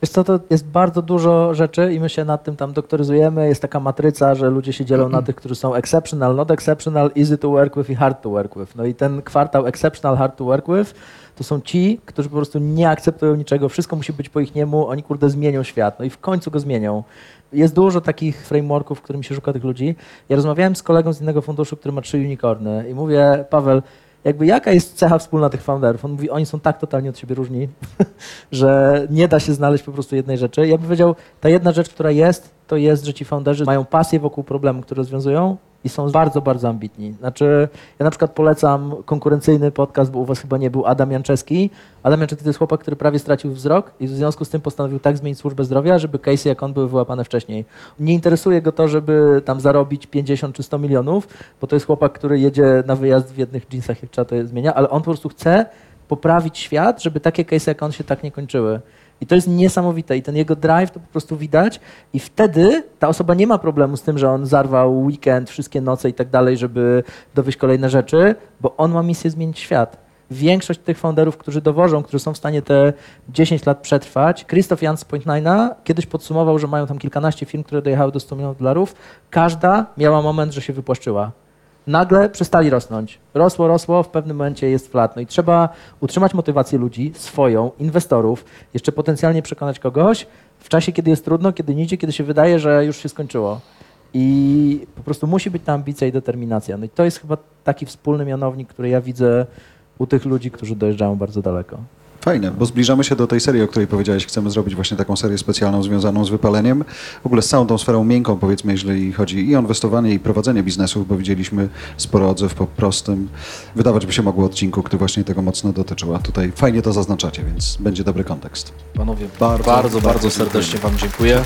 Speaker 4: Wiesz co, to jest bardzo dużo rzeczy i my się nad tym tam doktoryzujemy. Jest taka matryca, że ludzie się dzielą na tych, którzy są exceptional, not exceptional, easy to work with i hard to work with. No i ten kwartał exceptional, hard to work with to są ci, którzy po prostu nie akceptują niczego, wszystko musi być po ich niemu, oni kurde zmienią świat, no i w końcu go zmienią. Jest dużo takich frameworków, którym się szuka tych ludzi. Ja rozmawiałem z kolegą z innego funduszu, który ma trzy unicorny i mówię, Paweł, jakby jaka jest cecha wspólna tych founderów? On mówi, oni są tak totalnie od siebie różni, <laughs> że nie da się znaleźć po prostu jednej rzeczy. Ja bym powiedział, ta jedna rzecz, która jest, to jest, że ci founderzy mają pasję wokół problemu, który rozwiązują i są bardzo, bardzo ambitni. Znaczy, ja na przykład polecam konkurencyjny podcast, bo u was chyba nie był Adam Janczewski. Adam Janczewski to jest chłopak, który prawie stracił wzrok i w związku z tym postanowił tak zmienić służbę zdrowia, żeby case'y jak on były wyłapane wcześniej. Nie interesuje go to, żeby tam zarobić 50 czy 100 milionów, bo to jest chłopak, który jedzie na wyjazd w jednych jeansach, jak trzeba to zmienia, ale on po prostu chce poprawić świat, żeby takie case'y jak on się tak nie kończyły. I to jest niesamowite i ten jego drive to po prostu widać i wtedy ta osoba nie ma problemu z tym, że on zarwał weekend, wszystkie noce i tak dalej, żeby dowieść kolejne rzeczy, bo on ma misję zmienić świat. Większość tych founderów, którzy dowożą, którzy są w stanie te 10 lat przetrwać, Christoph Jan z Point9 kiedyś podsumował, że mają tam kilkanaście firm, które dojechały do 100 milionów dolarów. Każda miała moment, że się wypłaszczyła nagle przestali rosnąć. Rosło, rosło, w pewnym momencie jest flat. No i trzeba utrzymać motywację ludzi, swoją, inwestorów, jeszcze potencjalnie przekonać kogoś w czasie, kiedy jest trudno, kiedy nie idzie, kiedy się wydaje, że już się skończyło. I po prostu musi być ta ambicja i determinacja. No i to jest chyba taki wspólny mianownik, który ja widzę u tych ludzi, którzy dojeżdżają bardzo daleko.
Speaker 1: Fajne, bo zbliżamy się do tej serii, o której powiedziałeś. Chcemy zrobić właśnie taką serię specjalną związaną z wypaleniem. W ogóle z całą tą sferą miękką, powiedzmy, jeżeli chodzi i o inwestowanie, i prowadzenie biznesów, bo widzieliśmy sporo odzew po prostym, wydawać by się mogło odcinku, który właśnie tego mocno dotyczył. A tutaj fajnie to zaznaczacie, więc będzie dobry kontekst.
Speaker 2: Panowie,
Speaker 1: Bardzo,
Speaker 2: bardzo, bardzo,
Speaker 1: bardzo
Speaker 2: serdecznie Wam dziękuję.